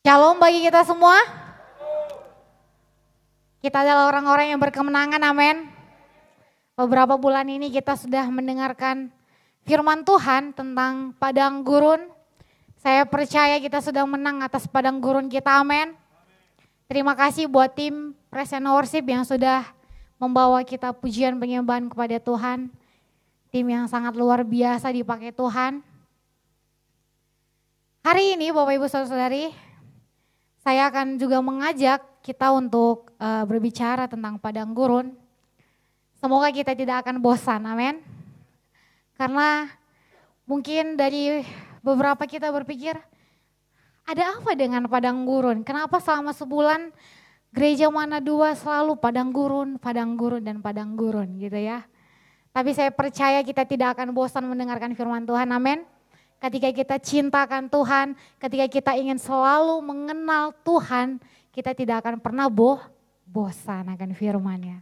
Shalom bagi kita semua. Kita adalah orang-orang yang berkemenangan, amin. Beberapa bulan ini kita sudah mendengarkan firman Tuhan tentang padang gurun. Saya percaya kita sudah menang atas padang gurun kita, amin. Terima kasih buat tim Present Worship yang sudah membawa kita pujian penyembahan kepada Tuhan. Tim yang sangat luar biasa dipakai Tuhan. Hari ini Bapak Ibu Saudara-saudari, saya akan juga mengajak kita untuk uh, berbicara tentang padang gurun. Semoga kita tidak akan bosan, amin. Karena mungkin dari beberapa kita berpikir, ada apa dengan padang gurun? Kenapa selama sebulan gereja mana dua selalu padang gurun, padang gurun, dan padang gurun gitu ya. Tapi saya percaya kita tidak akan bosan mendengarkan firman Tuhan, amin ketika kita cintakan Tuhan, ketika kita ingin selalu mengenal Tuhan, kita tidak akan pernah boh, bosan akan firman-Nya.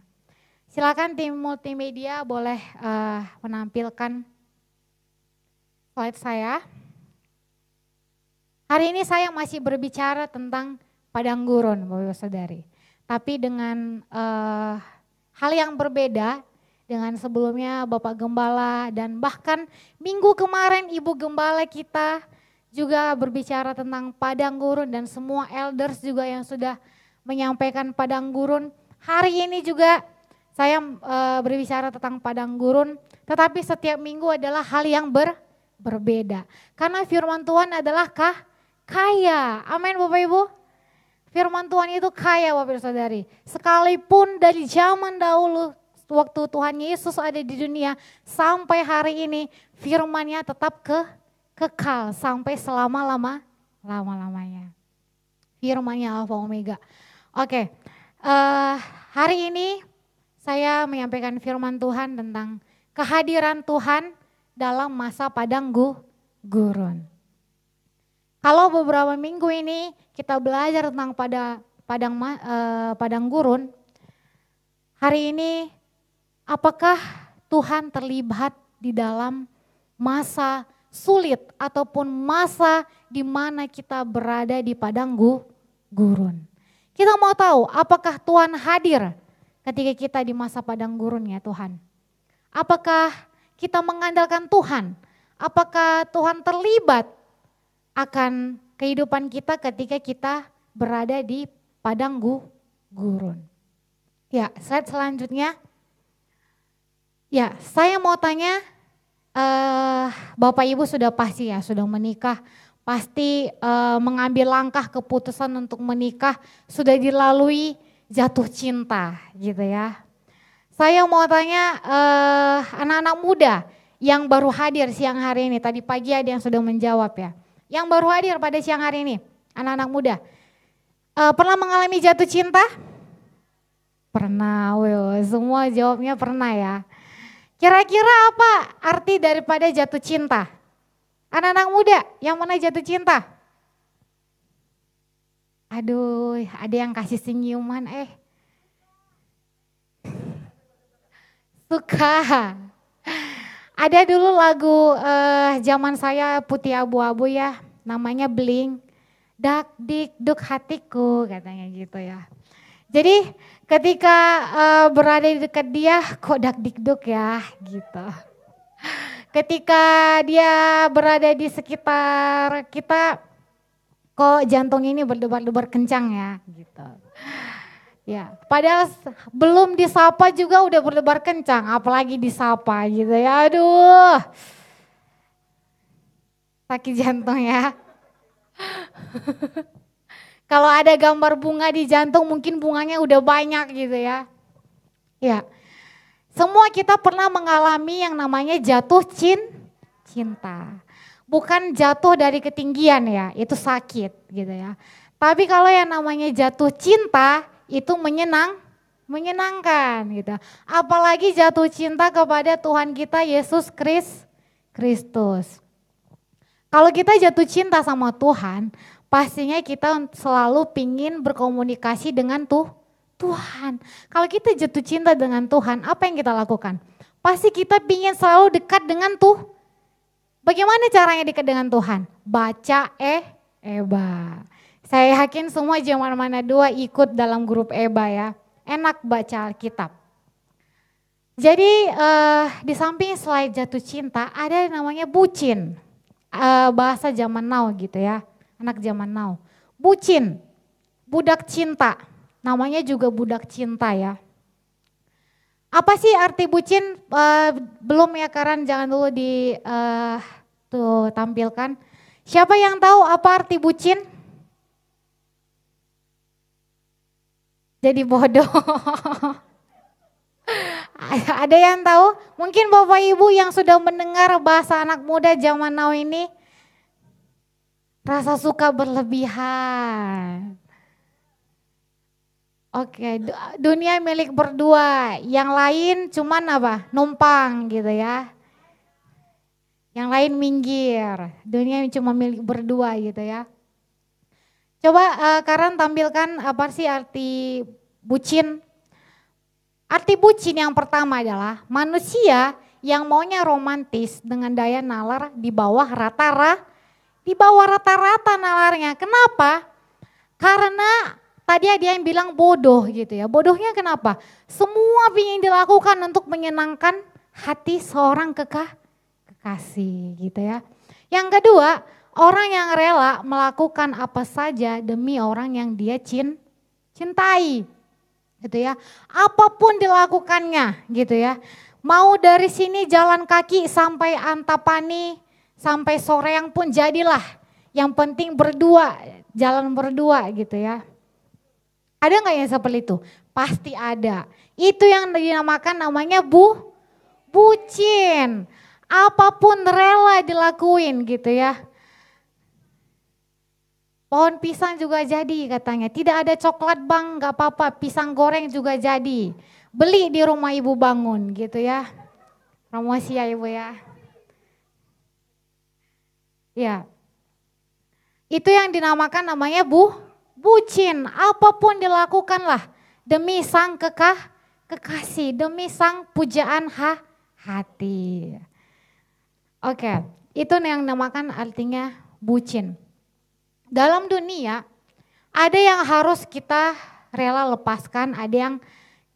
Silakan tim multimedia boleh uh, menampilkan slide saya. Hari ini saya masih berbicara tentang padang gurun, Bapak Saudari. Tapi dengan uh, hal yang berbeda dengan sebelumnya Bapak Gembala dan bahkan minggu kemarin Ibu Gembala kita juga berbicara tentang padang gurun dan semua elders juga yang sudah menyampaikan padang gurun. Hari ini juga saya e, berbicara tentang padang gurun, tetapi setiap minggu adalah hal yang ber, berbeda. Karena firman Tuhan adalah kah? kaya. Amin Bapak Ibu. Firman Tuhan itu kaya Bapak Ibu Saudari. Sekalipun dari zaman dahulu waktu Tuhan Yesus ada di dunia sampai hari ini firmannya tetap ke kekal sampai selama-lama lama-lamanya. Firmannya Alfa Omega. Oke, uh, hari ini saya menyampaikan firman Tuhan tentang kehadiran Tuhan dalam masa padang gurun. Kalau beberapa minggu ini kita belajar tentang pada padang uh, padang gurun, hari ini Apakah Tuhan terlibat di dalam masa sulit ataupun masa di mana kita berada di padang gurun? Kita mau tahu apakah Tuhan hadir ketika kita di masa padang gurun ya Tuhan? Apakah kita mengandalkan Tuhan? Apakah Tuhan terlibat akan kehidupan kita ketika kita berada di padang gurun? Ya, slide selanjutnya. Ya, saya mau tanya, uh, Bapak Ibu sudah pasti ya, sudah menikah, pasti uh, mengambil langkah keputusan untuk menikah, sudah dilalui jatuh cinta gitu ya. Saya mau tanya eh, anak-anak muda yang baru hadir siang hari ini, tadi pagi ada yang sudah menjawab ya. Yang baru hadir pada siang hari ini, anak-anak muda. Uh, pernah mengalami jatuh cinta? Pernah, well, semua jawabnya pernah ya. Kira-kira apa arti daripada jatuh cinta? Anak-anak muda yang mana jatuh cinta? Aduh, ada yang kasih senyuman eh. Suka. Ada dulu lagu uh, zaman saya putih abu-abu ya, namanya Bling. Dak dik duk hatiku katanya gitu ya. Jadi ketika uh, berada di dekat dia kok dak dikduk ya gitu. Ketika dia berada di sekitar kita kok jantung ini berdebar-debar kencang ya gitu. Ya, padahal belum disapa juga udah berdebar kencang, apalagi disapa gitu ya. Aduh. Sakit jantung ya. Kalau ada gambar bunga di jantung mungkin bunganya udah banyak gitu ya. Ya. Semua kita pernah mengalami yang namanya jatuh cin, cinta. Bukan jatuh dari ketinggian ya, itu sakit gitu ya. Tapi kalau yang namanya jatuh cinta itu menyenang, menyenangkan gitu. Apalagi jatuh cinta kepada Tuhan kita Yesus Kristus. Kalau kita jatuh cinta sama Tuhan, pastinya kita selalu pingin berkomunikasi dengan tuh Tuhan. Kalau kita jatuh cinta dengan Tuhan, apa yang kita lakukan? Pasti kita pingin selalu dekat dengan tuh. Bagaimana caranya dekat dengan Tuhan? Baca eh Eba. Saya yakin semua zaman mana dua ikut dalam grup EBA ya. Enak baca Alkitab. Jadi uh, di samping slide jatuh cinta ada yang namanya bucin. Uh, bahasa zaman now gitu ya. Anak zaman now. Bucin, budak cinta. Namanya juga budak cinta ya. Apa sih arti bucin? Uh, belum ya Karan, jangan dulu di uh, tuh tampilkan. Siapa yang tahu apa arti bucin? jadi bodoh. Ada yang tahu? Mungkin Bapak Ibu yang sudah mendengar bahasa anak muda zaman now ini rasa suka berlebihan. Oke, dunia milik berdua, yang lain cuman apa? Numpang gitu ya. Yang lain minggir, dunia cuma milik berdua gitu ya. Coba uh, Karan tampilkan apa sih arti bucin? Arti bucin yang pertama adalah manusia yang maunya romantis dengan daya nalar di bawah rata-rata di bawah rata-rata nalarnya. Kenapa? Karena tadi ada yang bilang bodoh gitu ya. Bodohnya kenapa? Semua ingin dilakukan untuk menyenangkan hati seorang kekah kekasih gitu ya. Yang kedua, Orang yang rela melakukan apa saja demi orang yang dia cin, cintai. Gitu ya. Apa pun dilakukannya gitu ya. Mau dari sini jalan kaki sampai Antapani, sampai sore yang pun jadilah. Yang penting berdua, jalan berdua gitu ya. Ada nggak yang seperti itu? Pasti ada. Itu yang dinamakan namanya bu, bucin. Apa pun rela dilakuin gitu ya. Pohon pisang juga jadi katanya. Tidak ada coklat bang, nggak apa-apa. Pisang goreng juga jadi. Beli di rumah ibu bangun gitu ya. Promosi ya ibu ya. Ya. Itu yang dinamakan namanya bu, bucin. Apa pun dilakukanlah demi sang kekah, kekasih, demi sang pujaan ha, hati. Oke, itu yang dinamakan artinya bucin. Dalam dunia ada yang harus kita rela lepaskan, ada yang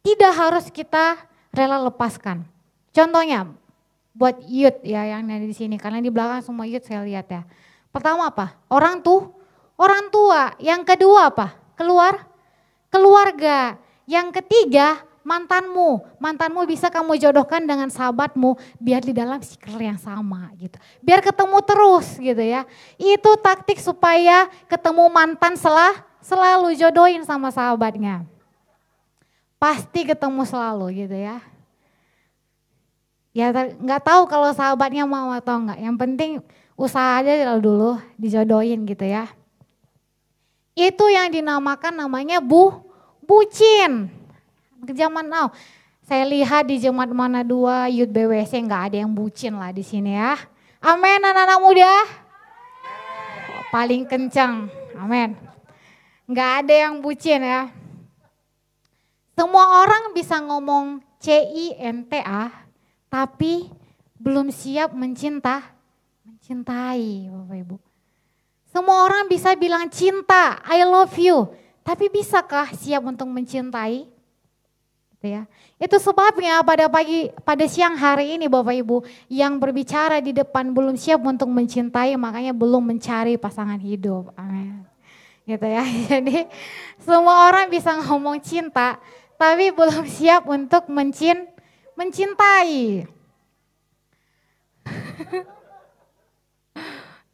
tidak harus kita rela lepaskan. Contohnya buat youth ya yang ada di sini karena di belakang semua youth saya lihat ya. Pertama apa? Orang tuh orang tua. Yang kedua apa? Keluar keluarga. Yang ketiga mantanmu. Mantanmu bisa kamu jodohkan dengan sahabatmu biar di dalam circle yang sama gitu. Biar ketemu terus gitu ya. Itu taktik supaya ketemu mantan selah selalu jodohin sama sahabatnya. Pasti ketemu selalu gitu ya. Ya nggak tahu kalau sahabatnya mau atau enggak. Yang penting usaha aja dulu dijodohin gitu ya. Itu yang dinamakan namanya bu bucin ke zaman now. Saya lihat di jemaat mana dua youth BWC nggak ada yang bucin lah di sini ya. Amin anak-anak muda. paling kencang. Amin. Nggak ada yang bucin ya. Semua orang bisa ngomong C-I-N-T-A, tapi belum siap mencinta, mencintai Bapak Ibu. Semua orang bisa bilang cinta, I love you, tapi bisakah siap untuk mencintai? Gitu ya. Itu sebabnya pada pagi pada siang hari ini Bapak Ibu yang berbicara di depan belum siap untuk mencintai makanya belum mencari pasangan hidup. Amin. Gitu ya. Jadi semua orang bisa ngomong cinta tapi belum siap untuk mencin mencintai.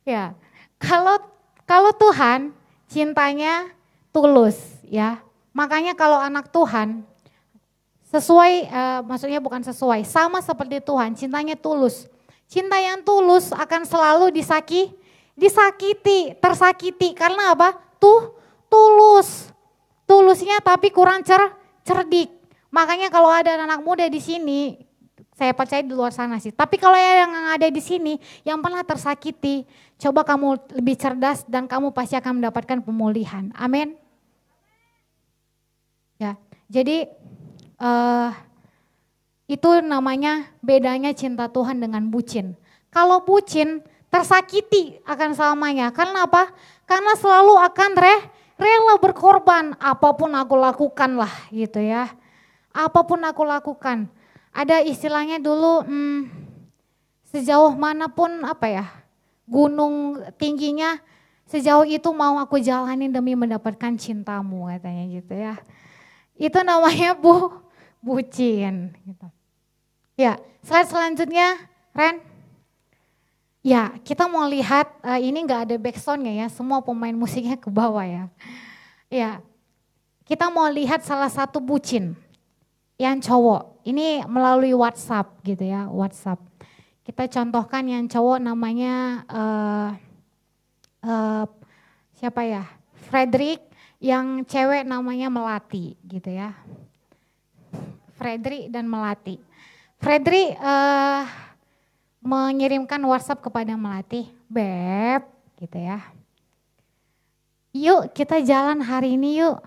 ya. Kalau kalau Tuhan cintanya tulus ya. Makanya kalau anak Tuhan Sesuai, uh, maksudnya bukan sesuai, sama seperti Tuhan, cintanya tulus. Cinta yang tulus akan selalu disaki, disakiti, tersakiti. Karena apa? Tuh, tulus. Tulusnya tapi kurang cer, cerdik. Makanya kalau ada anak muda di sini, saya percaya di luar sana sih. Tapi kalau yang ada di sini, yang pernah tersakiti, coba kamu lebih cerdas dan kamu pasti akan mendapatkan pemulihan. Amin. Ya, jadi uh, itu namanya bedanya cinta Tuhan dengan bucin. Kalau bucin tersakiti akan selamanya. Karena apa? Karena selalu akan re, rela berkorban apa pun aku lakukan lah gitu ya. Apa pun aku lakukan. Ada istilahnya dulu hmm, sejauh mana pun apa ya gunung tingginya sejauh itu mau aku jalanin demi mendapatkan cintamu katanya gitu ya. Itu namanya bu bucin. Gitu. Ya slide selanjutnya Ren. Ya, kita mau lihat uh, ini nggak ada backsoundnya ya, semua pemain musiknya ke bawah ya. Ya, kita mau lihat salah satu bucin yang cowok. Ini melalui WhatsApp gitu ya, WhatsApp. Kita contohkan yang cowok namanya uh, uh, siapa ya, Frederick. Yang cewek namanya Melati gitu ya. Frederick dan Melati. Frederick uh, mengirimkan WhatsApp kepada Melati, Beb, gitu ya. Yuk kita jalan hari ini yuk.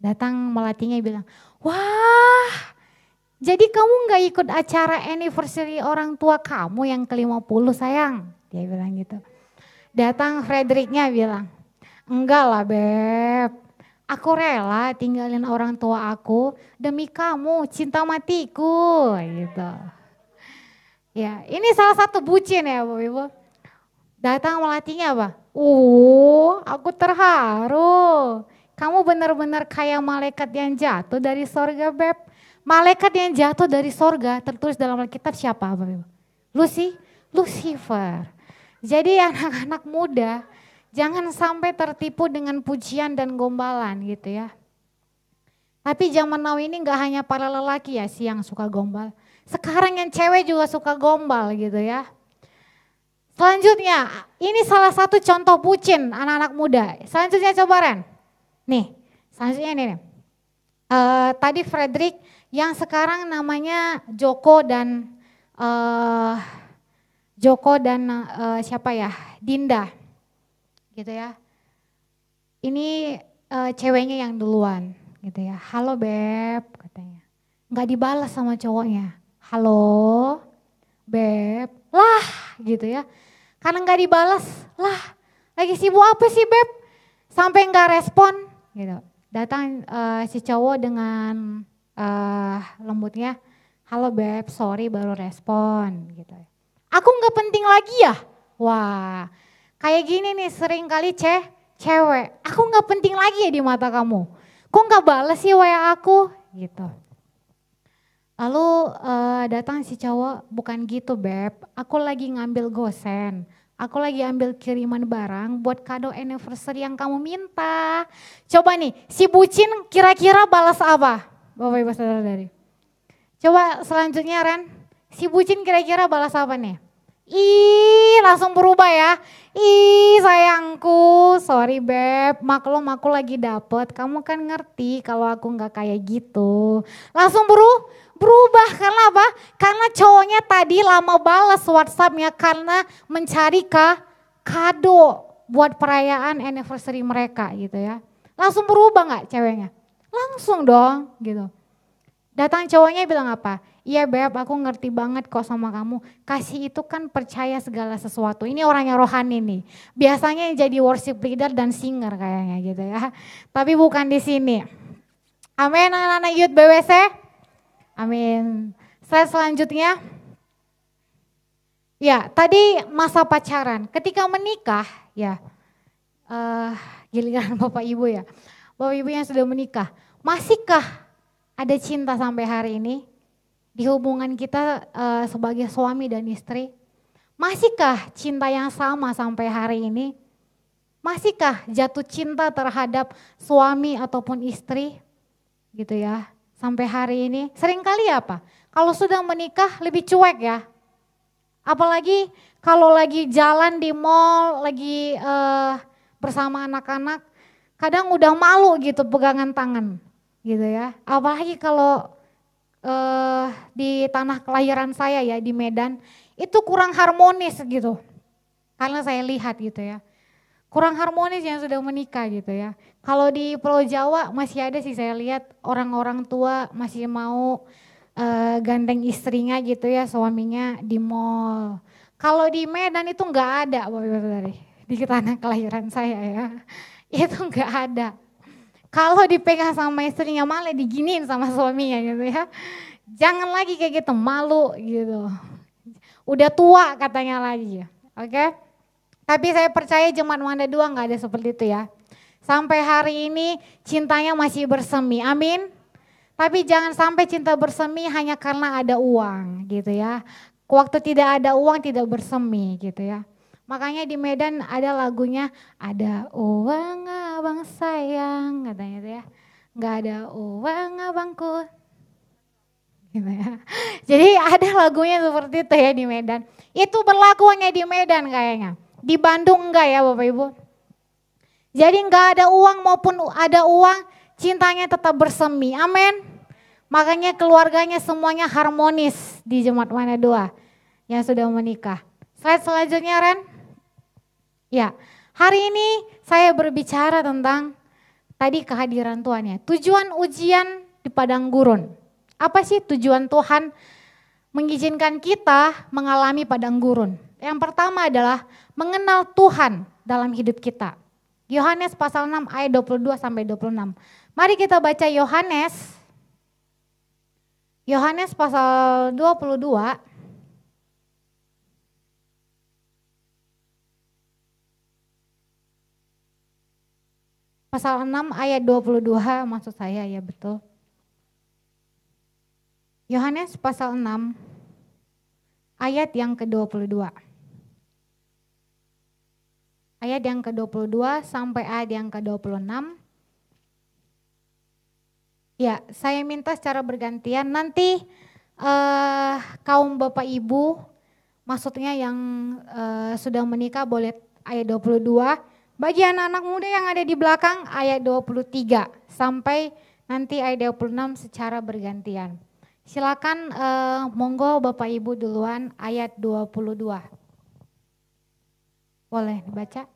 Datang Melatinya bilang, wah jadi kamu nggak ikut acara anniversary orang tua kamu yang ke-50 sayang? Dia bilang gitu. Datang Fredericknya bilang, enggak lah Beb, aku rela tinggalin orang tua aku demi kamu, cinta matiku gitu. Ya, ini salah satu bucin ya Bapak Ibu. Datang melatihnya apa? Uh, aku terharu. Kamu benar-benar kayak malaikat yang jatuh dari sorga, Beb. Malaikat yang jatuh dari sorga tertulis dalam Alkitab siapa, Ibu? Lucy, Lucifer. Jadi anak-anak muda jangan sampai tertipu dengan pujian dan gombalan gitu ya. Tapi zaman now ini nggak hanya para lelaki ya sih yang suka gombal. Sekarang yang cewek juga suka gombal gitu ya. Selanjutnya, ini salah satu contoh bucin anak-anak muda. Selanjutnya coba Ren. Nih, selanjutnya ini. Uh, tadi Frederick yang sekarang namanya Joko dan uh, Joko dan uh, siapa ya? Dinda. Gitu ya. Ini uh, ceweknya yang duluan gitu ya. Halo Beb katanya. Nggak dibalas sama cowoknya halo beb lah gitu ya karena nggak dibalas lah lagi sibuk apa sih beb sampai nggak respon gitu. Datang uh, si cowok dengan uh, lembutnya halo beb sorry baru respon gitu. Aku nggak penting lagi ya? Wah kayak gini nih sering kali ceh cewek. Aku nggak penting lagi ya di mata kamu? Kok nggak balas sih wa aku? Gitu. Lalu uh, datang si cowok, bukan gitu beb, aku lagi ngambil gosen. Aku lagi ambil kiriman barang buat kado anniversary yang kamu minta. Coba nih, si bucin kira-kira balas apa? Bapak ibu saudara dari. Coba selanjutnya Ren, si bucin kira-kira balas apa nih? Ih, langsung berubah ya. Ih, sayangku, sorry beb, maklum aku lagi dapet. Kamu kan ngerti kalau aku nggak kayak gitu. Langsung beru, berubah karena apa? Karena cowoknya tadi lama balas WhatsAppnya karena mencari kah kado buat perayaan anniversary mereka gitu ya. Langsung berubah nggak ceweknya? Langsung dong gitu. Datang cowoknya bilang apa? Iya beb aku ngerti banget kok sama kamu. Kasih itu kan percaya segala sesuatu. Ini orang yang rohani nih. Biasanya jadi worship leader dan singer kayaknya gitu ya. Tapi bukan di sini. Amin anak-anak youth BWC. Amin. Slide selanjutnya. Ya tadi masa pacaran. Ketika menikah ya. Uh, giliran Bapak Ibu ya. Bapak Ibu yang sudah menikah. Masihkah ada cinta sampai hari ini di hubungan kita uh, sebagai suami dan istri? Masihkah cinta yang sama sampai hari ini? Masihkah jatuh cinta terhadap suami ataupun istri? Gitu ya, sampai hari ini. Seringkali apa? Kalau sudah menikah lebih cuek ya. Apalagi kalau lagi jalan di mall, lagi uh, bersama anak-anak, kadang udah malu gitu pegangan tangan gitu ya. Apalagi kalau uh, di tanah kelahiran saya ya di Medan itu kurang harmonis gitu. Karena saya lihat gitu ya. Kurang harmonis yang sudah menikah gitu ya. Kalau di Pulau Jawa masih ada sih saya lihat orang-orang tua masih mau uh, gandeng istrinya gitu ya suaminya di mall. Kalau di Medan itu nggak ada, Bapak di tanah kelahiran saya ya. Itu nggak ada. Kalau dipegang sama istrinya malah diginiin sama suaminya gitu ya. Jangan lagi kayak gitu, malu gitu. Udah tua katanya lagi ya. Oke. Okay? Tapi saya percaya jemaat Wanda dua nggak ada seperti itu ya. Sampai hari ini cintanya masih bersemi. Amin. Tapi jangan sampai cinta bersemi hanya karena ada uang gitu ya. Waktu tidak ada uang tidak bersemi gitu ya. Makanya di Medan ada lagunya ada uang abang sayang katanya itu ya. Nggak ada uang abangku. Gitu ya. Jadi ada lagunya seperti itu ya di Medan. Itu berlaku hanya di Medan kayaknya. Di Bandung enggak ya Bapak Ibu? Jadi enggak ada uang maupun ada uang, cintanya tetap bersemi. Amin. Makanya keluarganya semuanya harmonis di jemaat mana dua yang sudah menikah. Slide selanjutnya Ren. Ya, hari ini saya berbicara tentang tadi kehadiran Tuhan ya. Tujuan ujian di padang gurun. Apa sih tujuan Tuhan mengizinkan kita mengalami padang gurun? Yang pertama adalah mengenal Tuhan dalam hidup kita. Yohanes pasal 6 ayat 22 sampai 26. Mari kita baca Yohanes. Yohanes pasal 22 Pasal 6 ayat 22 maksud saya ya betul. Yohanes pasal 6 ayat yang ke-22 ayat yang ke-22 sampai ayat yang ke-26. Ya, saya minta secara bergantian nanti uh, kaum Bapak Ibu maksudnya yang uh, sudah menikah boleh ayat 22, bagi anak-anak muda yang ada di belakang ayat 23 sampai nanti ayat 26 secara bergantian. Silakan uh, monggo Bapak Ibu duluan ayat 22. Boleh dibaca?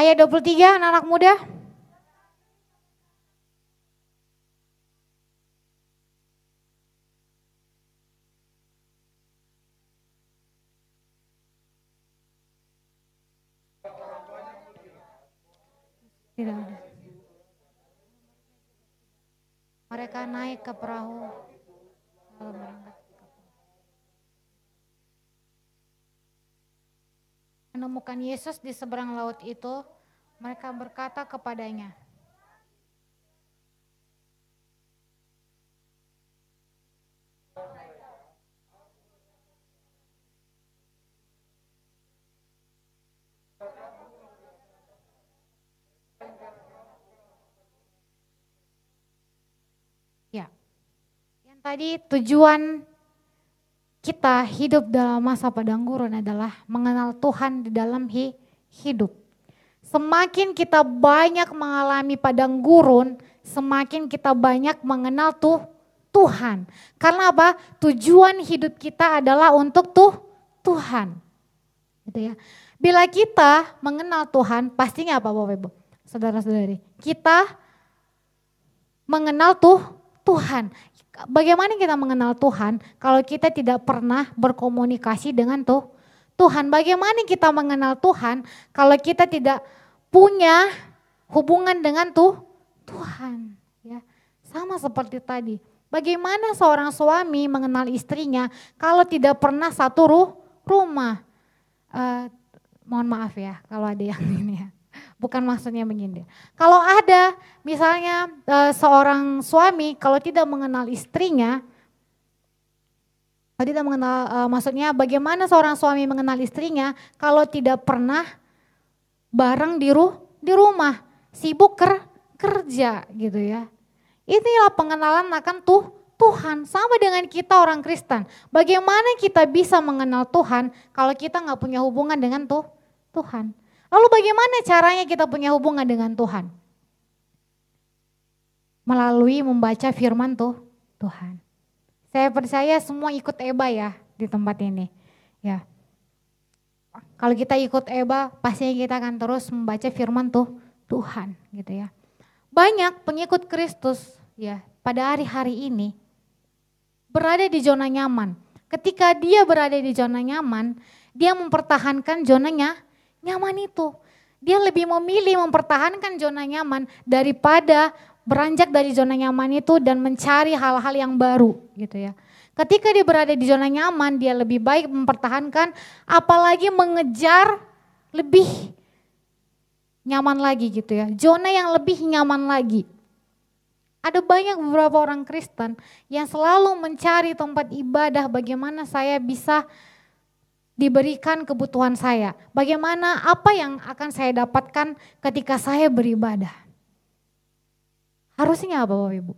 Ayat 23 anak-anak muda. Tidak Mereka naik ke perahu menemukan Yesus di seberang laut itu, mereka berkata kepadanya, Ya, yang tadi tujuan kita hidup dalam masa padang gurun adalah mengenal Tuhan di dalam hidup. Semakin kita banyak mengalami padang gurun, semakin kita banyak mengenal tuh Tuhan. Karena apa? Tujuan hidup kita adalah untuk tuh Tuhan. Gitu ya. Bila kita mengenal Tuhan, pastinya apa Bapak Ibu? Saudara-saudari, kita mengenal tuh Tuhan bagaimana kita mengenal Tuhan kalau kita tidak pernah berkomunikasi dengan tuh Tuhan? Bagaimana kita mengenal Tuhan kalau kita tidak punya hubungan dengan tuh Tuhan? Ya, sama seperti tadi. Bagaimana seorang suami mengenal istrinya kalau tidak pernah satu ruh, rumah? Uh, mohon maaf ya kalau ada yang ini ya. Bukan maksudnya menyindir. Kalau ada misalnya e, seorang suami kalau tidak mengenal istrinya, tidak mengenal, e, maksudnya bagaimana seorang suami mengenal istrinya kalau tidak pernah bareng di, ru, di rumah, sibuk ker, kerja gitu ya. Inilah pengenalan akan tuh Tuhan sama dengan kita orang Kristen. Bagaimana kita bisa mengenal Tuhan kalau kita nggak punya hubungan dengan tuh Tuhan? Lalu bagaimana caranya kita punya hubungan dengan Tuhan? Melalui membaca firman tuh Tuhan. Saya percaya semua ikut Eba ya di tempat ini. Ya. Kalau kita ikut Eba, pastinya kita akan terus membaca firman tuh Tuhan gitu ya. Banyak pengikut Kristus ya pada hari-hari ini berada di zona nyaman. Ketika dia berada di zona nyaman, dia mempertahankan zonanya nyaman itu. Dia lebih memilih mempertahankan zona nyaman daripada beranjak dari zona nyaman itu dan mencari hal-hal yang baru gitu ya. Ketika dia berada di zona nyaman, dia lebih baik mempertahankan apalagi mengejar lebih nyaman lagi gitu ya. Zona yang lebih nyaman lagi. Ada banyak beberapa orang Kristen yang selalu mencari tempat ibadah bagaimana saya bisa diberikan kebutuhan saya. Bagaimana apa yang akan saya dapatkan ketika saya beribadah. Harusnya apa Bapak Ibu?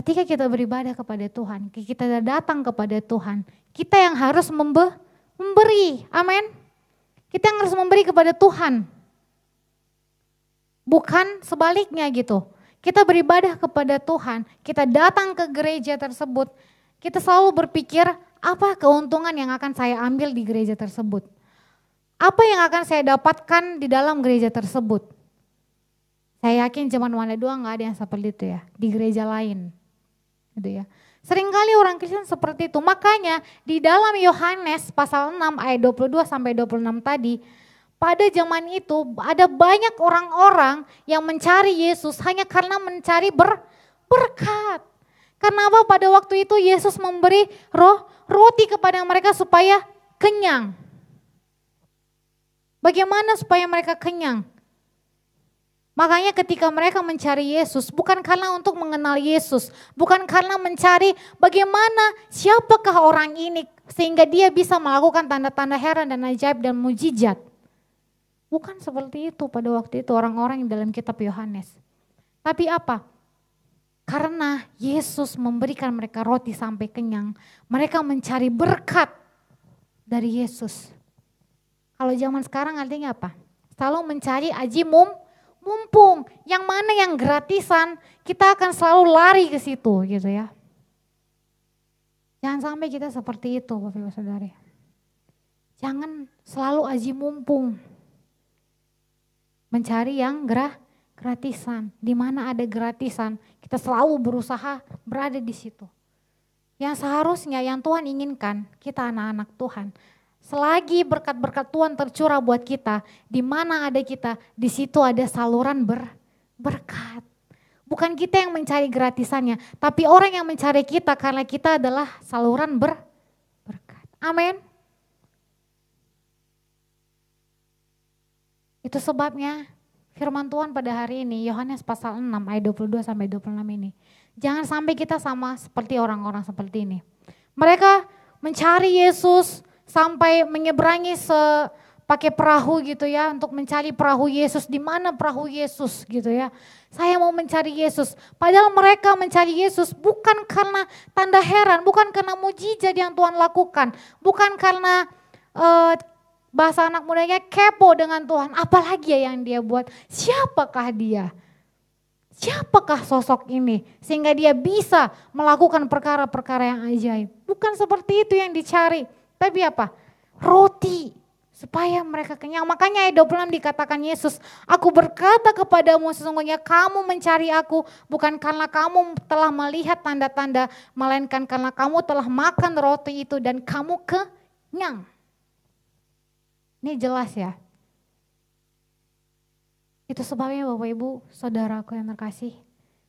Ketika kita beribadah kepada Tuhan, kita datang kepada Tuhan, kita yang harus membe memberi, amin. Kita yang harus memberi kepada Tuhan. Bukan sebaliknya gitu. Kita beribadah kepada Tuhan, kita datang ke gereja tersebut, kita selalu berpikir apa keuntungan yang akan saya ambil di gereja tersebut. Apa yang akan saya dapatkan di dalam gereja tersebut. Saya yakin zaman mana dua nggak ada yang seperti itu ya di gereja lain, gitu ya. Seringkali orang Kristen seperti itu. Makanya di dalam Yohanes pasal 6 ayat 22 sampai 26 tadi, pada zaman itu ada banyak orang-orang yang mencari Yesus hanya karena mencari ber, berkat. Karena apa? Pada waktu itu Yesus memberi roh roti kepada mereka supaya kenyang. Bagaimana supaya mereka kenyang? Makanya ketika mereka mencari Yesus bukan karena untuk mengenal Yesus, bukan karena mencari bagaimana siapakah orang ini sehingga dia bisa melakukan tanda-tanda heran dan ajaib dan mujizat. Bukan seperti itu pada waktu itu orang-orang yang dalam kitab Yohanes. Tapi apa? Karena Yesus memberikan mereka roti sampai kenyang, mereka mencari berkat dari Yesus. Kalau zaman sekarang artinya apa? Selalu mencari aji mum, mumpung yang mana yang gratisan kita akan selalu lari ke situ gitu ya. Jangan sampai kita seperti itu Bapak Ibu Saudara. Jangan selalu aji mumpung. Mencari yang gerah gratisan. Di mana ada gratisan, kita selalu berusaha berada di situ. Yang seharusnya yang Tuhan inginkan, kita anak-anak Tuhan, Selagi berkat-berkat Tuhan tercurah buat kita, di mana ada kita, di situ ada saluran ber, berkat. Bukan kita yang mencari gratisannya, tapi orang yang mencari kita karena kita adalah saluran ber, berkat. Amin. Itu sebabnya firman Tuhan pada hari ini, Yohanes pasal 6 ayat 22 sampai 26 ini. Jangan sampai kita sama seperti orang-orang seperti ini. Mereka mencari Yesus, sampai menyeberangi se pakai perahu gitu ya untuk mencari perahu Yesus di mana perahu Yesus gitu ya. Saya mau mencari Yesus. Padahal mereka mencari Yesus bukan karena tanda heran, bukan karena mujizat yang Tuhan lakukan, bukan karena uh, bahasa anak mudanya kepo dengan Tuhan. Apalagi ya yang dia buat? Siapakah dia? Siapakah sosok ini sehingga dia bisa melakukan perkara-perkara yang ajaib? Bukan seperti itu yang dicari. Tapi apa? Roti supaya mereka kenyang. Makanya ayat 26 dikatakan Yesus, aku berkata kepadamu sesungguhnya kamu mencari aku bukan karena kamu telah melihat tanda-tanda, melainkan karena kamu telah makan roti itu dan kamu kenyang. Ini jelas ya. Itu sebabnya Bapak Ibu, saudaraku yang terkasih,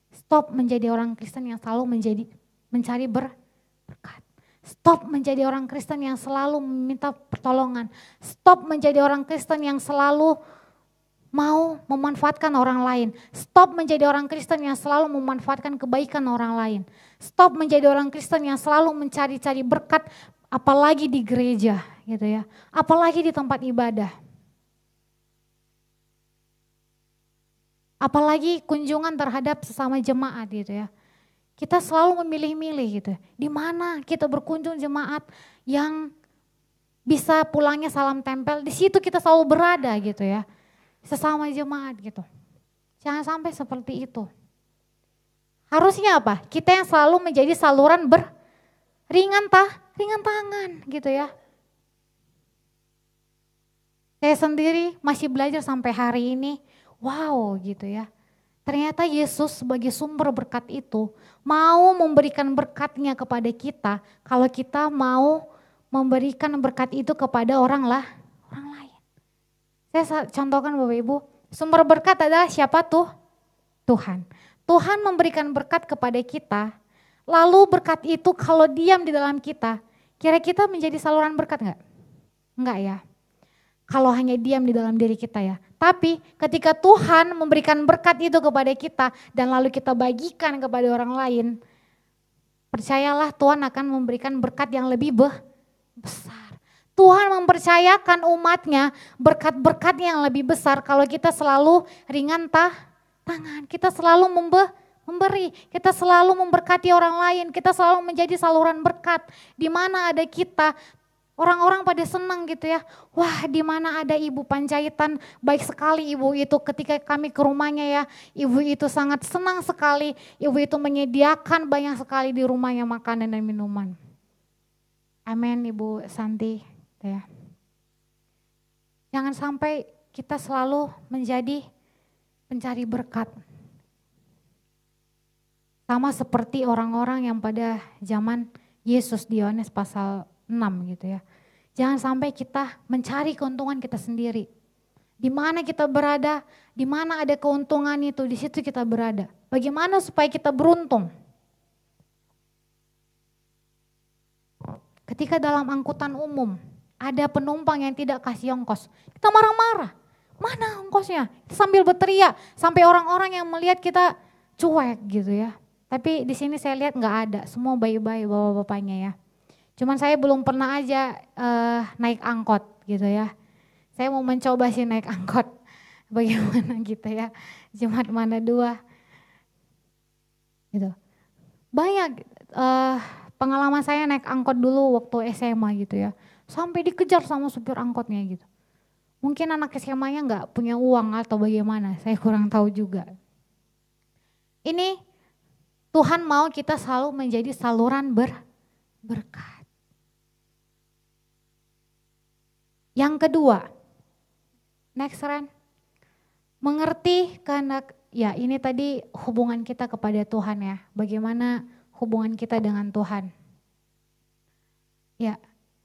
stop menjadi orang Kristen yang selalu menjadi mencari berkat. Stop menjadi orang Kristen yang selalu meminta pertolongan. Stop menjadi orang Kristen yang selalu mau memanfaatkan orang lain. Stop menjadi orang Kristen yang selalu memanfaatkan kebaikan orang lain. Stop menjadi orang Kristen yang selalu mencari-cari berkat apalagi di gereja gitu ya. Apalagi di tempat ibadah. Apalagi kunjungan terhadap sesama jemaat gitu ya. Kita selalu memilih-milih gitu. Di mana kita berkunjung jemaat yang bisa pulangnya salam tempel, di situ kita selalu berada gitu ya. Sesama jemaat gitu. Jangan sampai seperti itu. Harusnya apa? Kita yang selalu menjadi saluran ber, ringan tah, ringan tangan gitu ya. Saya sendiri masih belajar sampai hari ini, wow gitu ya. Ternyata Yesus sebagai sumber berkat itu mau memberikan berkatnya kepada kita kalau kita mau memberikan berkat itu kepada orang lah, orang lain. Saya contohkan Bapak Ibu, sumber berkat adalah siapa tuh? Tuhan. Tuhan memberikan berkat kepada kita, lalu berkat itu kalau diam di dalam kita, kira kita menjadi saluran berkat enggak? Enggak ya. Kalau hanya diam di dalam diri kita ya. Tapi ketika Tuhan memberikan berkat itu kepada kita dan lalu kita bagikan kepada orang lain, percayalah Tuhan akan memberikan berkat yang lebih besar. Tuhan mempercayakan umatnya berkat-berkat yang lebih besar kalau kita selalu ringan tah tangan. Kita selalu membe, memberi, kita selalu memberkati orang lain, kita selalu menjadi saluran berkat. Di mana ada kita, orang-orang pada senang gitu ya. Wah, di mana ada ibu panjaitan, baik sekali ibu itu ketika kami ke rumahnya ya. Ibu itu sangat senang sekali, ibu itu menyediakan banyak sekali di rumahnya makanan dan minuman. Amin Ibu Santi ya. Jangan sampai kita selalu menjadi pencari berkat. Sama seperti orang-orang yang pada zaman Yesus di Yohanes pasal 6 gitu ya. Jangan sampai kita mencari keuntungan kita sendiri. Di mana kita berada, di mana ada keuntungan itu, di situ kita berada. Bagaimana supaya kita beruntung? Ketika dalam angkutan umum ada penumpang yang tidak kasih ongkos, kita marah-marah. Mana ongkosnya? Sambil berteriak sampai orang-orang yang melihat kita cuek gitu ya. Tapi di sini saya lihat nggak ada, semua bayi-bayi bapak-bapaknya ya. Cuman saya belum pernah aja uh, naik angkot gitu ya. Saya mau mencoba sih naik angkot. Bagaimana gitu ya. Jumat mana dua. Gitu. Banyak uh, pengalaman saya naik angkot dulu waktu SMA gitu ya. Sampai dikejar sama supir angkotnya gitu. Mungkin anak SMA-nya nggak punya uang atau bagaimana, saya kurang tahu juga. Ini Tuhan mau kita selalu menjadi saluran ber, berkat. Yang kedua, next Ren, mengerti karena ya ini tadi hubungan kita kepada Tuhan ya, bagaimana hubungan kita dengan Tuhan. Ya,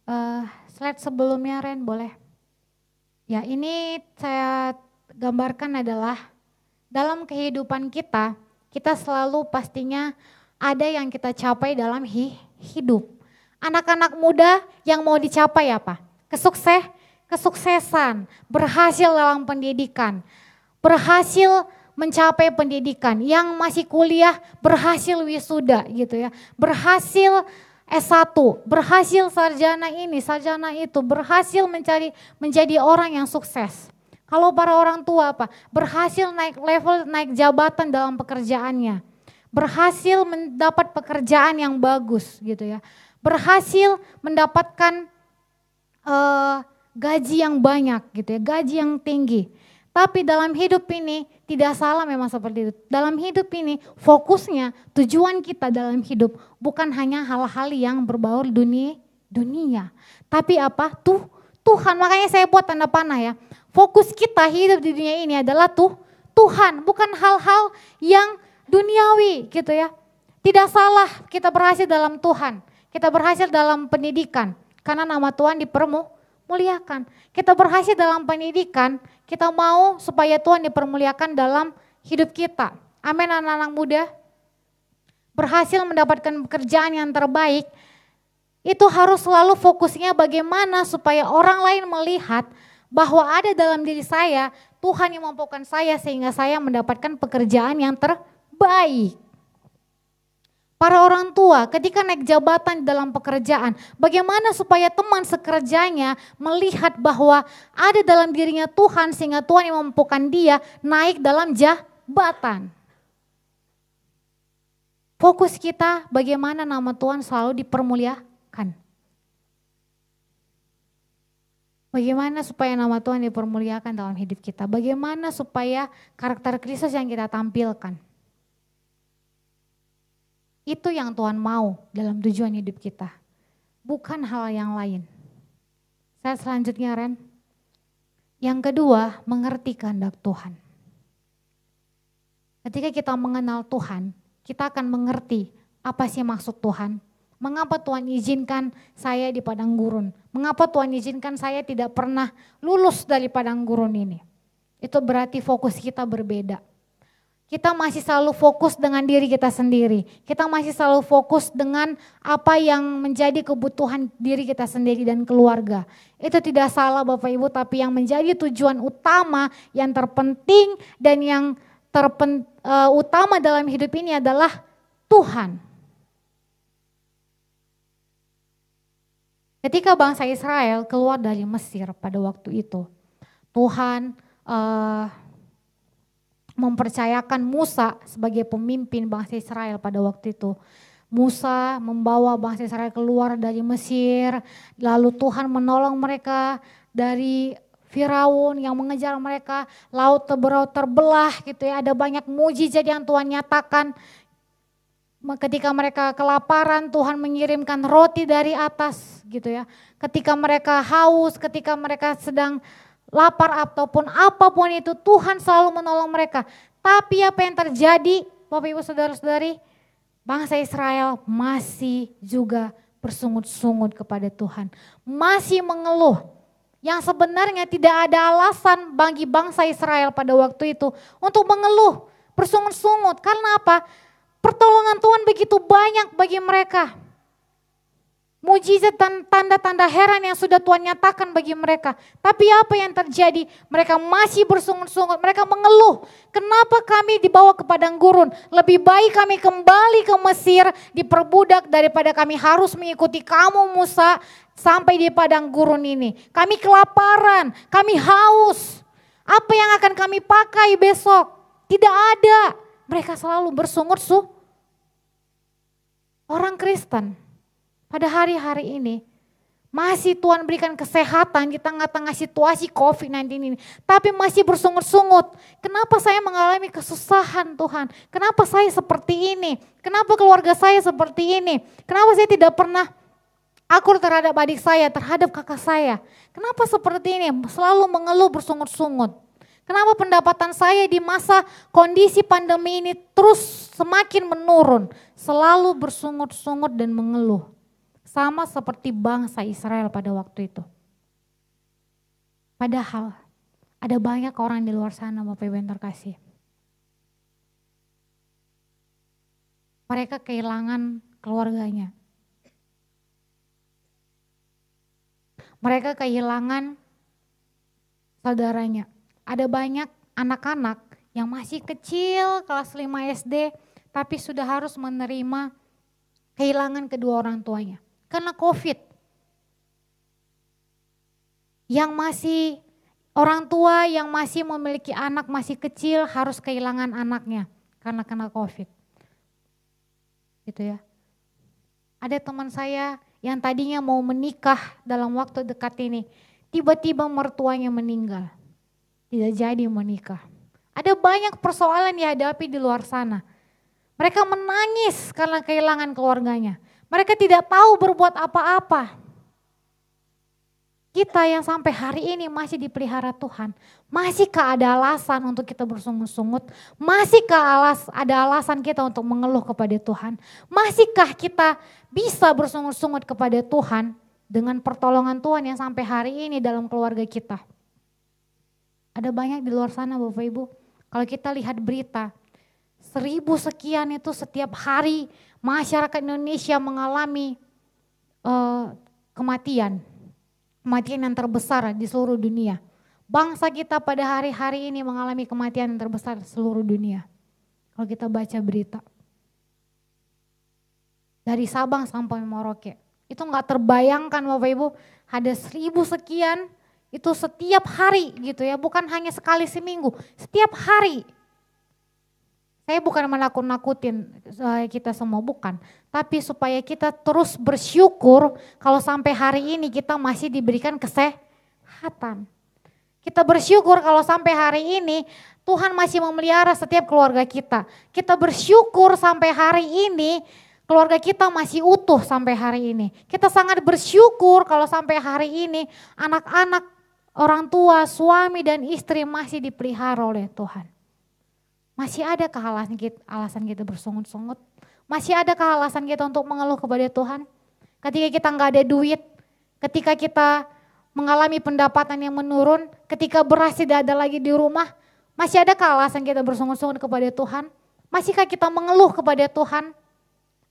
uh, slide sebelumnya Ren boleh. Ya ini saya gambarkan adalah dalam kehidupan kita, kita selalu pastinya ada yang kita capai dalam hi hidup. Anak-anak muda yang mau dicapai apa? Kesukses, kesuksesan, berhasil dalam pendidikan, berhasil mencapai pendidikan, yang masih kuliah berhasil wisuda gitu ya, berhasil S1, berhasil sarjana ini, sarjana itu, berhasil mencari menjadi orang yang sukses. Kalau para orang tua apa? Berhasil naik level, naik jabatan dalam pekerjaannya. Berhasil mendapat pekerjaan yang bagus gitu ya. Berhasil mendapatkan uh, gaji yang banyak gitu ya, gaji yang tinggi. Tapi dalam hidup ini tidak salah memang seperti itu. Dalam hidup ini fokusnya, tujuan kita dalam hidup bukan hanya hal-hal yang berbau dunia, dunia. Tapi apa? Tuh Tuhan. Makanya saya buat tanda panah ya. Fokus kita hidup di dunia ini adalah tuh Tuhan, bukan hal-hal yang duniawi gitu ya. Tidak salah kita berhasil dalam Tuhan. Kita berhasil dalam pendidikan karena nama Tuhan dipermuliakan. Kita berhasil dalam pendidikan kita mau supaya Tuhan dipermuliakan dalam hidup kita. Amin anak-anak muda. Berhasil mendapatkan pekerjaan yang terbaik, itu harus selalu fokusnya bagaimana supaya orang lain melihat bahwa ada dalam diri saya Tuhan yang mampukan saya sehingga saya mendapatkan pekerjaan yang terbaik. Para orang tua ketika naik jabatan dalam pekerjaan, bagaimana supaya teman sekerjanya melihat bahwa ada dalam dirinya Tuhan sehingga Tuhan yang memampukan dia naik dalam jabatan. Fokus kita bagaimana nama Tuhan selalu dipermuliakan. Bagaimana supaya nama Tuhan dipermuliakan dalam hidup kita? Bagaimana supaya karakter Kristus yang kita tampilkan? Itu yang Tuhan mau dalam tujuan hidup kita. Bukan hal yang lain. Saya selanjutnya Ren. Yang kedua, mengerti kehendak Tuhan. Ketika kita mengenal Tuhan, kita akan mengerti apa sih maksud Tuhan. Mengapa Tuhan izinkan saya di padang gurun? Mengapa Tuhan izinkan saya tidak pernah lulus dari padang gurun ini? Itu berarti fokus kita berbeda. Kita masih selalu fokus dengan diri kita sendiri. Kita masih selalu fokus dengan apa yang menjadi kebutuhan diri kita sendiri dan keluarga. Itu tidak salah Bapak Ibu, tapi yang menjadi tujuan utama, yang terpenting dan yang terpen, uh, utama dalam hidup ini adalah Tuhan. Ketika bangsa Israel keluar dari Mesir pada waktu itu, Tuhan uh, mempercayakan Musa sebagai pemimpin bangsa Israel pada waktu itu. Musa membawa bangsa Israel keluar dari Mesir, lalu Tuhan menolong mereka dari Firaun yang mengejar mereka, laut terbelah, terbelah gitu ya, ada banyak mujizat yang Tuhan nyatakan. Ketika mereka kelaparan, Tuhan mengirimkan roti dari atas gitu ya. Ketika mereka haus, ketika mereka sedang lapar ataupun apa pun itu Tuhan selalu menolong mereka. Tapi apa yang terjadi Bapak Ibu Saudara-saudari, bangsa Israel masih juga bersungut-sungut kepada Tuhan. Masih mengeluh. Yang sebenarnya tidak ada alasan bagi bangsa Israel pada waktu itu untuk mengeluh, bersungut-sungut. Karena apa? Pertolongan Tuhan begitu banyak bagi mereka mujizat tanda-tanda heran yang sudah Tuhan nyatakan bagi mereka. Tapi apa yang terjadi? Mereka masih bersungut-sungut, mereka mengeluh. Kenapa kami dibawa ke padang gurun? Lebih baik kami kembali ke Mesir, diperbudak daripada kami harus mengikuti kamu Musa sampai di padang gurun ini. Kami kelaparan, kami haus. Apa yang akan kami pakai besok? Tidak ada. Mereka selalu bersungut-sungut. Orang Kristen pada hari-hari ini masih Tuhan berikan kesehatan di tengah-tengah situasi COVID-19 ini. Tapi masih bersungut-sungut. Kenapa saya mengalami kesusahan Tuhan? Kenapa saya seperti ini? Kenapa keluarga saya seperti ini? Kenapa saya tidak pernah akur terhadap adik saya, terhadap kakak saya? Kenapa seperti ini? Selalu mengeluh bersungut-sungut. Kenapa pendapatan saya di masa kondisi pandemi ini terus semakin menurun? Selalu bersungut-sungut dan mengeluh. Sama seperti bangsa Israel pada waktu itu. Padahal ada banyak orang di luar sana Bapak Ibu yang terkasih. Mereka kehilangan keluarganya. Mereka kehilangan saudaranya. Ada banyak anak-anak yang masih kecil kelas 5 SD tapi sudah harus menerima kehilangan kedua orang tuanya karena COVID. Yang masih orang tua yang masih memiliki anak masih kecil harus kehilangan anaknya karena kena COVID. Gitu ya. Ada teman saya yang tadinya mau menikah dalam waktu dekat ini, tiba-tiba mertuanya meninggal. Tidak jadi menikah. Ada banyak persoalan dihadapi di luar sana. Mereka menangis karena kehilangan keluarganya. Mereka tidak tahu berbuat apa-apa. Kita yang sampai hari ini masih dipelihara Tuhan, masihkah ada alasan untuk kita bersungut-sungut? Masihkah alas, ada alasan kita untuk mengeluh kepada Tuhan? Masihkah kita bisa bersungut-sungut kepada Tuhan dengan pertolongan Tuhan yang sampai hari ini dalam keluarga kita? Ada banyak di luar sana Bapak Ibu, kalau kita lihat berita, seribu sekian itu setiap hari masyarakat Indonesia mengalami uh, kematian. Kematian yang terbesar di seluruh dunia. Bangsa kita pada hari-hari ini mengalami kematian yang terbesar di seluruh dunia. Kalau kita baca berita. Dari Sabang sampai Merauke. Itu nggak terbayangkan Bapak Ibu, ada seribu sekian itu setiap hari gitu ya, bukan hanya sekali seminggu, setiap hari saya bukan menakut-nakutin eh, kita semua, bukan. Tapi supaya kita terus bersyukur kalau sampai hari ini kita masih diberikan kesehatan. Kita bersyukur kalau sampai hari ini Tuhan masih memelihara setiap keluarga kita. Kita bersyukur sampai hari ini keluarga kita masih utuh sampai hari ini. Kita sangat bersyukur kalau sampai hari ini anak-anak, orang tua, suami dan istri masih dipelihara oleh Tuhan. Masih ada alasan kita, alasan kita bersungut-sungut? Masih ada alasan kita untuk mengeluh kepada Tuhan? Ketika kita nggak ada duit, ketika kita mengalami pendapatan yang menurun, ketika beras tidak ada lagi di rumah, masih ada alasan kita bersungut-sungut kepada Tuhan? Masihkah kita mengeluh kepada Tuhan?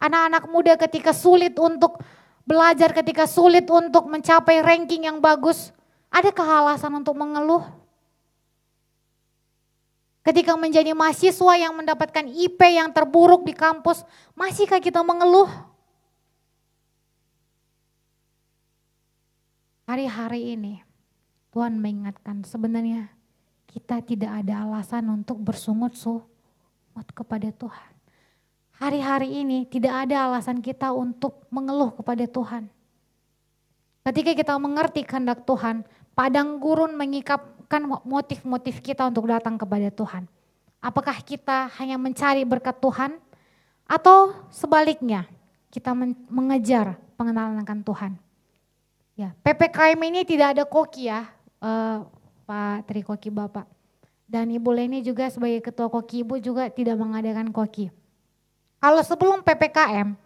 Anak-anak muda ketika sulit untuk belajar, ketika sulit untuk mencapai ranking yang bagus, ada alasan untuk mengeluh? Ketika menjadi mahasiswa yang mendapatkan IP yang terburuk di kampus, masihkah kita mengeluh? Hari-hari ini Tuhan mengingatkan sebenarnya kita tidak ada alasan untuk bersungut-sungut kepada Tuhan. Hari-hari ini tidak ada alasan kita untuk mengeluh kepada Tuhan. Ketika kita mengerti kehendak Tuhan, padang gurun mengikapkan motif-motif kita untuk datang kepada Tuhan. Apakah kita hanya mencari berkat Tuhan atau sebaliknya kita mengejar pengenalan akan Tuhan. Ya, PPKM ini tidak ada koki ya, uh, Pak Tri Koki Bapak. Dan Ibu Leni juga sebagai ketua koki Ibu juga tidak mengadakan koki. Kalau sebelum PPKM,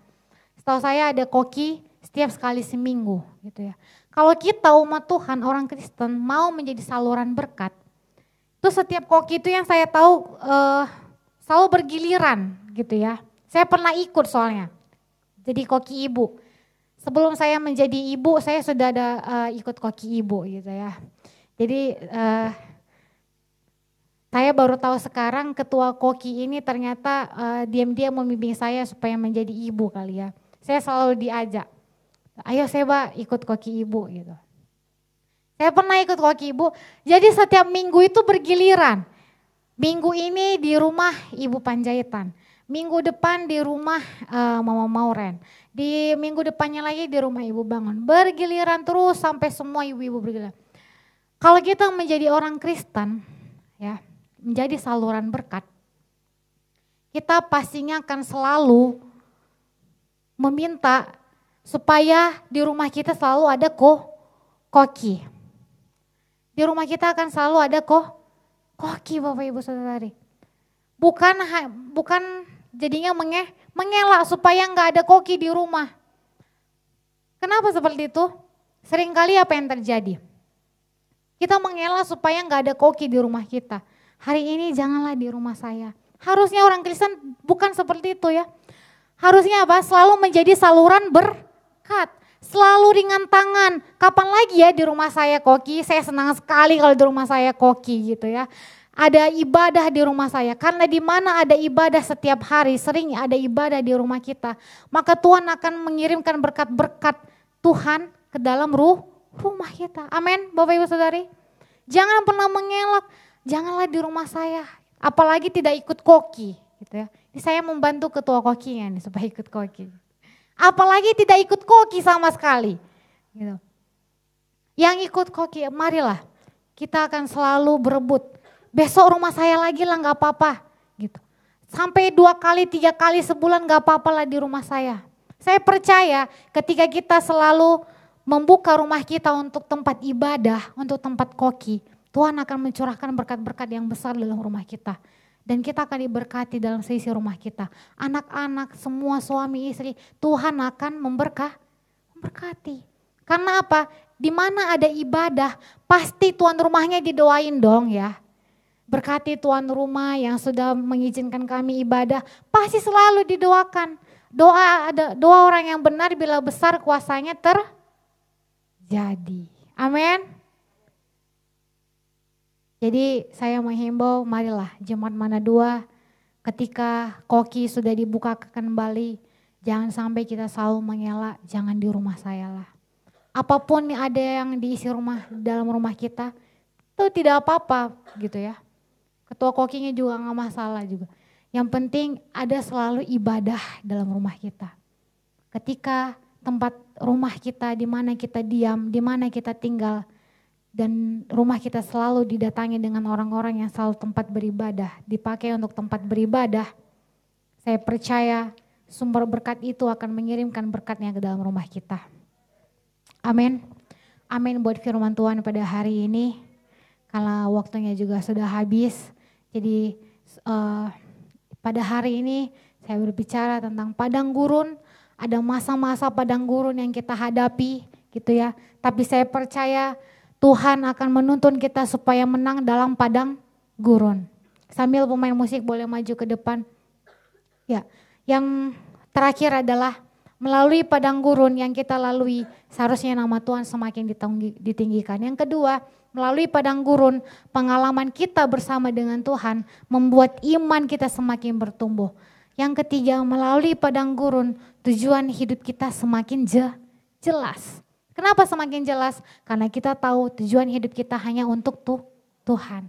setahu saya ada koki setiap sekali seminggu gitu ya. Kalau kita umat Tuhan, orang Kristen mau menjadi saluran berkat, itu setiap koki itu yang saya tahu uh, selalu bergiliran gitu ya. Saya pernah ikut soalnya, jadi koki ibu. Sebelum saya menjadi ibu, saya sudah ada uh, ikut koki ibu gitu ya. Jadi uh, saya baru tahu sekarang ketua koki ini ternyata uh, diam-diam membimbing saya supaya menjadi ibu kali ya. Saya selalu diajak, ayo Seba ikut koki ibu gitu. Saya pernah ikut koki ibu, jadi setiap minggu itu bergiliran. Minggu ini di rumah Ibu Panjaitan, minggu depan di rumah uh, Mama Mauren, di minggu depannya lagi di rumah Ibu Bangun. Bergiliran terus sampai semua ibu-ibu bergiliran. Kalau kita menjadi orang Kristen, ya menjadi saluran berkat, kita pastinya akan selalu meminta supaya di rumah kita selalu ada ko koki. Di rumah kita akan selalu ada ko koki Bapak Ibu Saudari. Bukan bukan jadinya menge, mengelak supaya nggak ada koki di rumah. Kenapa seperti itu? Seringkali apa yang terjadi? Kita mengelak supaya nggak ada koki di rumah kita hari ini janganlah di rumah saya. Harusnya orang Kristen bukan seperti itu ya. Harusnya apa? Selalu menjadi saluran berkat. Selalu ringan tangan. Kapan lagi ya di rumah saya koki? Saya senang sekali kalau di rumah saya koki gitu ya. Ada ibadah di rumah saya. Karena di mana ada ibadah setiap hari, sering ada ibadah di rumah kita. Maka Tuhan akan mengirimkan berkat-berkat Tuhan ke dalam ruh rumah kita. Amin Bapak Ibu Saudari. Jangan pernah mengelak janganlah di rumah saya, apalagi tidak ikut koki, gitu ya. Ini saya membantu ketua kokinya nih supaya ikut koki. Apalagi tidak ikut koki sama sekali, gitu. Yang ikut koki, marilah kita akan selalu berebut. Besok rumah saya lagi lah nggak apa-apa, gitu. Sampai dua kali, tiga kali sebulan nggak apa-apa lah di rumah saya. Saya percaya ketika kita selalu membuka rumah kita untuk tempat ibadah, untuk tempat koki, Tuhan akan mencurahkan berkat-berkat yang besar dalam rumah kita. Dan kita akan diberkati dalam seisi rumah kita. Anak-anak, semua suami istri, Tuhan akan memberkah, memberkati. Karena apa? Di mana ada ibadah, pasti tuan rumahnya didoain dong ya. Berkati tuan rumah yang sudah mengizinkan kami ibadah, pasti selalu didoakan. Doa ada doa orang yang benar bila besar kuasanya terjadi. Amin. Jadi saya menghimbau marilah jemaat mana dua ketika koki sudah dibuka kembali jangan sampai kita selalu mengelak jangan di rumah saya lah. Apa pun ada yang diisi rumah dalam rumah kita itu tidak apa-apa gitu ya. Ketua kokinya juga nggak masalah juga. Yang penting ada selalu ibadah dalam rumah kita. Ketika tempat rumah kita di mana kita diam, di mana kita tinggal, dan rumah kita selalu didatangi dengan orang-orang yang selalu tempat beribadah, dipakai untuk tempat beribadah. Saya percaya sumber berkat itu akan mengirimkan berkatnya ke dalam rumah kita. Amin. Amin buat firman Tuhan pada hari ini. Kalau waktunya juga sudah habis. Jadi uh, pada hari ini saya berbicara tentang padang gurun. Ada masa-masa padang gurun yang kita hadapi gitu ya. Tapi saya percaya Tuhan akan menuntun kita supaya menang dalam padang gurun. Sambil pemain musik boleh maju ke depan. Ya, yang terakhir adalah melalui padang gurun yang kita lalui, seharusnya nama Tuhan semakin ditinggikan. Yang kedua, melalui padang gurun, pengalaman kita bersama dengan Tuhan membuat iman kita semakin bertumbuh. Yang ketiga, melalui padang gurun, tujuan hidup kita semakin je, jelas. Kenapa semakin jelas? Karena kita tahu tujuan hidup kita hanya untuk tuh, Tuhan.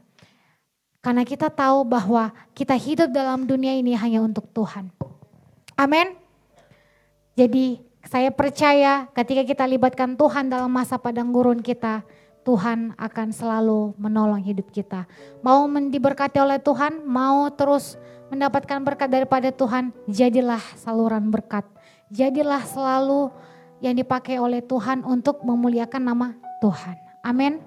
Karena kita tahu bahwa kita hidup dalam dunia ini hanya untuk Tuhan. Amin. Jadi saya percaya ketika kita libatkan Tuhan dalam masa padang gurun kita, Tuhan akan selalu menolong hidup kita. Mau diberkati oleh Tuhan, mau terus mendapatkan berkat daripada Tuhan, jadilah saluran berkat. Jadilah selalu yang dipakai oleh Tuhan untuk memuliakan nama Tuhan. Amin.